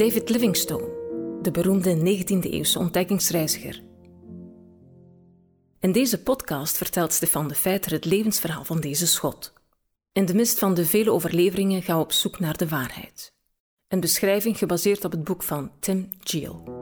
David Livingstone, de beroemde 19e-eeuwse ontdekkingsreiziger. In deze podcast vertelt Stefan de Feiter het levensverhaal van deze schot. In de mist van de vele overleveringen gaan we op zoek naar de waarheid. Een beschrijving gebaseerd op het boek van Tim Geel.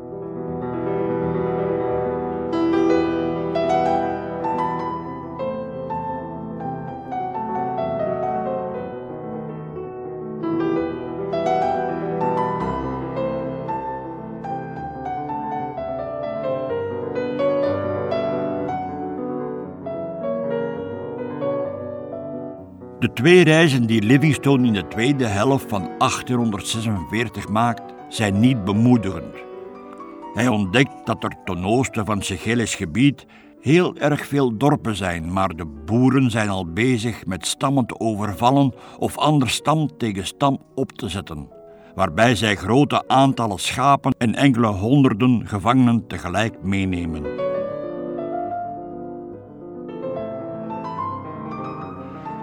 De twee reizen die Livingstone in de tweede helft van 1846 maakt, zijn niet bemoedigend. Hij ontdekt dat er ten oosten van Segeles gebied heel erg veel dorpen zijn, maar de boeren zijn al bezig met stammen te overvallen of ander stam tegen stam op te zetten, waarbij zij grote aantallen schapen en enkele honderden gevangenen tegelijk meenemen.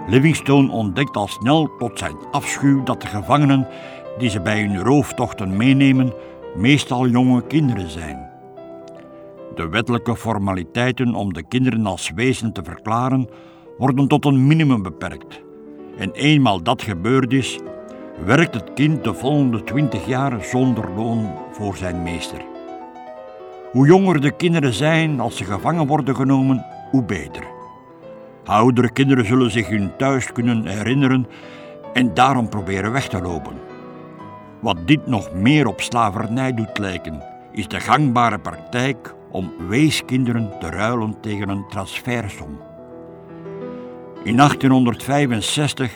Livingstone ontdekt al snel tot zijn afschuw dat de gevangenen die ze bij hun rooftochten meenemen meestal jonge kinderen zijn. De wettelijke formaliteiten om de kinderen als wezen te verklaren worden tot een minimum beperkt. En eenmaal dat gebeurd is, werkt het kind de volgende twintig jaar zonder loon voor zijn meester. Hoe jonger de kinderen zijn als ze gevangen worden genomen, hoe beter. Oudere kinderen zullen zich hun thuis kunnen herinneren en daarom proberen weg te lopen. Wat dit nog meer op slavernij doet lijken, is de gangbare praktijk om weeskinderen te ruilen tegen een transfersom. In 1865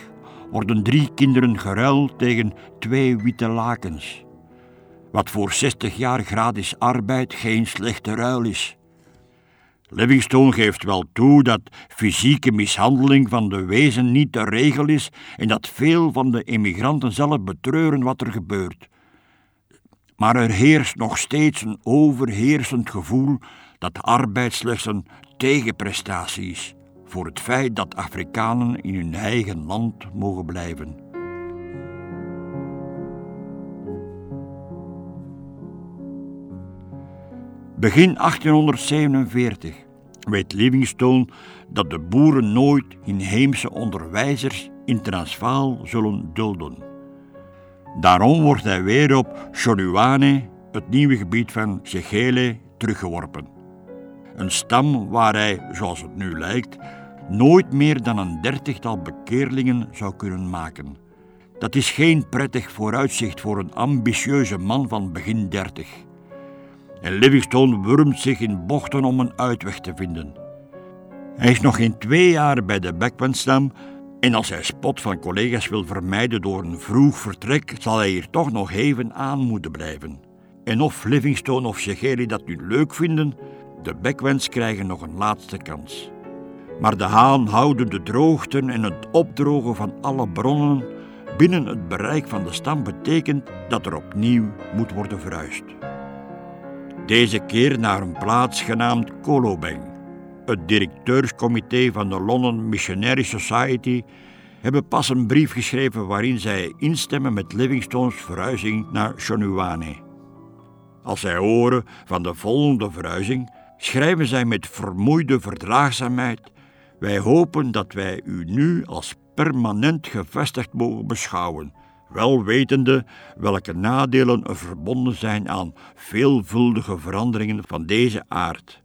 worden drie kinderen geruild tegen twee witte lakens, wat voor 60 jaar gratis arbeid geen slechte ruil is. Livingstone geeft wel toe dat fysieke mishandeling van de wezen niet de regel is en dat veel van de immigranten zelf betreuren wat er gebeurt. Maar er heerst nog steeds een overheersend gevoel dat arbeid slechts een tegenprestatie is voor het feit dat Afrikanen in hun eigen land mogen blijven. Begin 1847 weet Livingstone dat de boeren nooit inheemse onderwijzers in Transvaal zullen dulden. Daarom wordt hij weer op Chonuane, het nieuwe gebied van Segele, teruggeworpen. Een stam waar hij, zoals het nu lijkt, nooit meer dan een dertigtal bekeerlingen zou kunnen maken. Dat is geen prettig vooruitzicht voor een ambitieuze man van begin dertig en Livingstone wurmt zich in bochten om een uitweg te vinden. Hij is nog geen twee jaar bij de Beckmanstam en als hij spot van collega's wil vermijden door een vroeg vertrek, zal hij hier toch nog even aan moeten blijven. En of Livingstone of Segeri dat nu leuk vinden, de Backwens krijgen nog een laatste kans. Maar de haan houden de droogten en het opdrogen van alle bronnen binnen het bereik van de stam betekent dat er opnieuw moet worden verhuisd. Deze keer naar een plaats genaamd Kolobeng. Het directeurscomité van de London Missionary Society hebben pas een brief geschreven waarin zij instemmen met Livingstone's verhuizing naar Shonuwane. Als zij horen van de volgende verhuizing, schrijven zij met vermoeide verdraagzaamheid: Wij hopen dat wij u nu als permanent gevestigd mogen beschouwen wel wetende welke nadelen er verbonden zijn aan veelvuldige veranderingen van deze aard.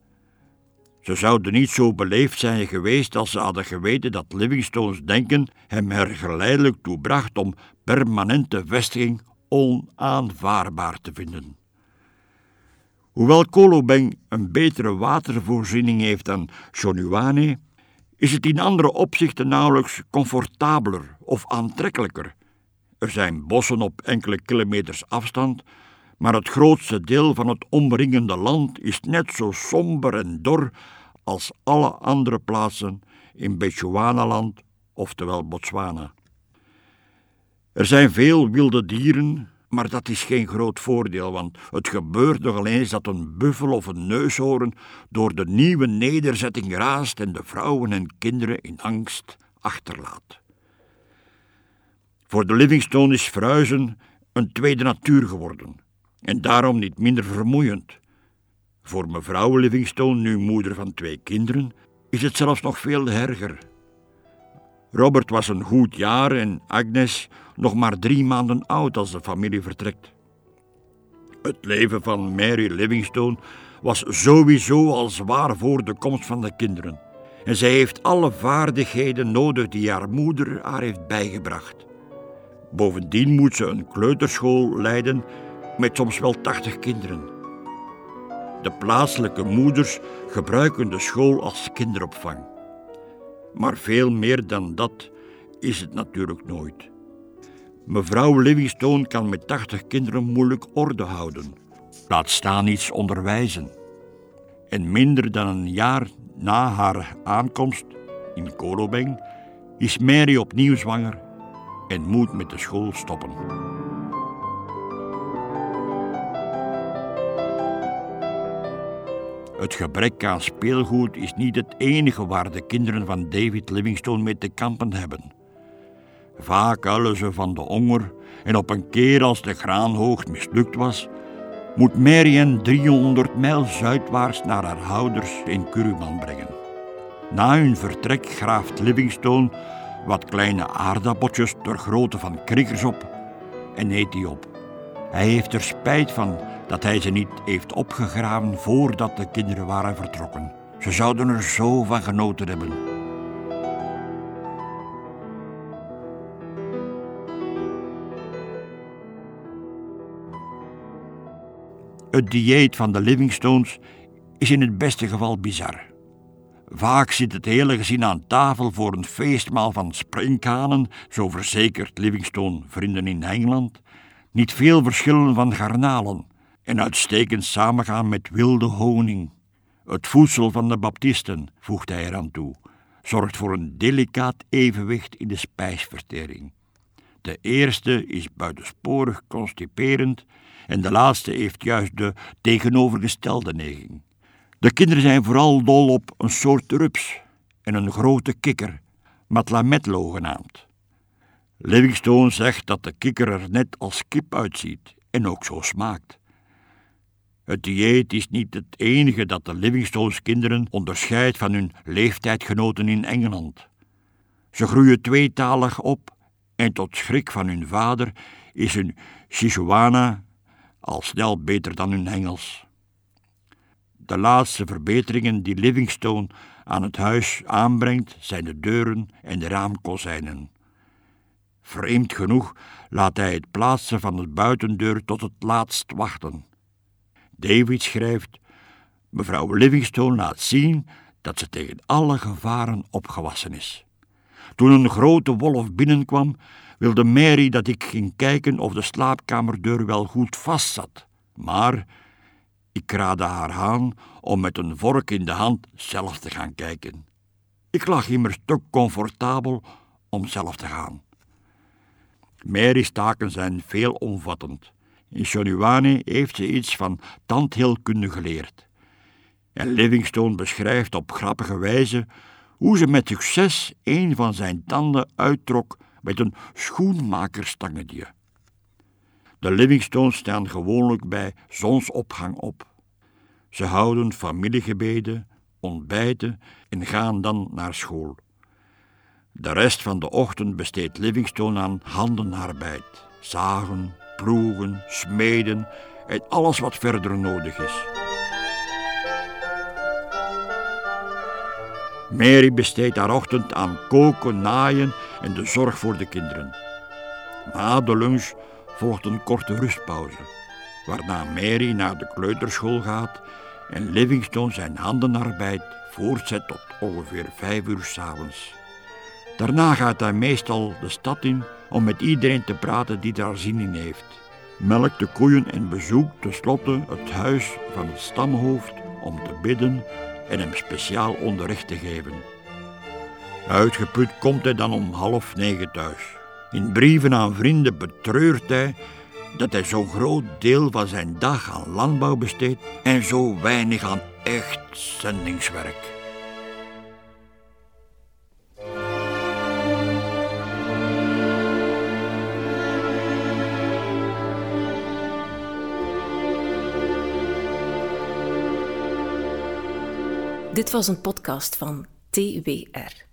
Ze zouden niet zo beleefd zijn geweest als ze hadden geweten dat Livingstone's denken hem er geleidelijk toe bracht om permanente vestiging onaanvaardbaar te vinden. Hoewel Kolobeng een betere watervoorziening heeft dan Shonuane, is het in andere opzichten nauwelijks comfortabeler of aantrekkelijker er zijn bossen op enkele kilometers afstand, maar het grootste deel van het omringende land is net zo somber en dor als alle andere plaatsen in Bechuanaland, oftewel Botswana. Er zijn veel wilde dieren, maar dat is geen groot voordeel, want het gebeurt nogal eens dat een buffel of een neushoorn door de nieuwe nederzetting raast en de vrouwen en kinderen in angst achterlaat. Voor de Livingstone is verhuizen een tweede natuur geworden. en daarom niet minder vermoeiend. Voor mevrouw Livingstone, nu moeder van twee kinderen, is het zelfs nog veel erger. Robert was een goed jaar en Agnes nog maar drie maanden oud als de familie vertrekt. Het leven van Mary Livingstone was sowieso al zwaar voor de komst van de kinderen. En zij heeft alle vaardigheden nodig die haar moeder haar heeft bijgebracht. Bovendien moet ze een kleuterschool leiden met soms wel 80 kinderen. De plaatselijke moeders gebruiken de school als kinderopvang. Maar veel meer dan dat is het natuurlijk nooit. Mevrouw Livingstone kan met 80 kinderen moeilijk orde houden. Laat staan iets onderwijzen. En minder dan een jaar na haar aankomst in Kolobeng is Mary opnieuw zwanger en moet met de school stoppen. Het gebrek aan speelgoed is niet het enige waar de kinderen van David Livingstone mee te kampen hebben. Vaak huilen ze van de honger en op een keer als de graanhoogst mislukt was, moet Marian 300 mijl zuidwaarts naar haar ouders in Kuruman brengen. Na hun vertrek graaft Livingstone wat kleine aardappeltjes ter grootte van krikkers op en eet die op. Hij heeft er spijt van dat hij ze niet heeft opgegraven voordat de kinderen waren vertrokken. Ze zouden er zo van genoten hebben. Het dieet van de Livingstones is in het beste geval bizar. Vaak zit het hele gezin aan tafel voor een feestmaal van sprinkhanen, zo verzekert Livingstone vrienden in Engeland, niet veel verschillen van garnalen en uitstekend samengaan met wilde honing. Het voedsel van de baptisten, voegt hij eraan toe, zorgt voor een delicaat evenwicht in de spijsvertering. De eerste is buitensporig constiperend en de laatste heeft juist de tegenovergestelde neiging. De kinderen zijn vooral dol op een soort rups en een grote kikker, matlametlo genaamd. Livingstone zegt dat de kikker er net als kip uitziet en ook zo smaakt. Het dieet is niet het enige dat de Livingstones kinderen onderscheidt van hun leeftijdgenoten in Engeland. Ze groeien tweetalig op en tot schrik van hun vader is hun Sichuana al snel beter dan hun Engels. De laatste verbeteringen die Livingstone aan het huis aanbrengt zijn de deuren en de raamkozijnen. Vreemd genoeg laat hij het plaatsen van de buitendeur tot het laatst wachten. David schrijft: Mevrouw Livingstone laat zien dat ze tegen alle gevaren opgewassen is. Toen een grote wolf binnenkwam, wilde Mary dat ik ging kijken of de slaapkamerdeur wel goed vast zat. Maar ik raadde haar aan om met een vork in de hand zelf te gaan kijken. Ik lag immers te comfortabel om zelf te gaan. Mary's taken zijn veelomvattend. In Shoniwane heeft ze iets van tandheelkunde geleerd. En Livingstone beschrijft op grappige wijze hoe ze met succes een van zijn tanden uittrok met een schoenmakerstangetje. De Livingstones staan gewoonlijk bij zonsopgang op. Ze houden familiegebeden, ontbijten en gaan dan naar school. De rest van de ochtend besteedt Livingstone aan handenarbeid, zagen, ploegen, smeden en alles wat verder nodig is. Mary besteedt haar ochtend aan koken, naaien en de zorg voor de kinderen. Na de lunch volgt een korte rustpauze, waarna Mary naar de kleuterschool gaat en Livingstone zijn handenarbeid voortzet tot ongeveer vijf uur s'avonds. Daarna gaat hij meestal de stad in om met iedereen te praten die daar zin in heeft. Melkt de koeien en bezoekt tenslotte het huis van het stamhoofd om te bidden en hem speciaal onderricht te geven. Uitgeput komt hij dan om half negen thuis. In brieven aan vrienden betreurt hij dat hij zo'n groot deel van zijn dag aan landbouw besteedt en zo weinig aan echt zendingswerk. Dit was een podcast van TWR.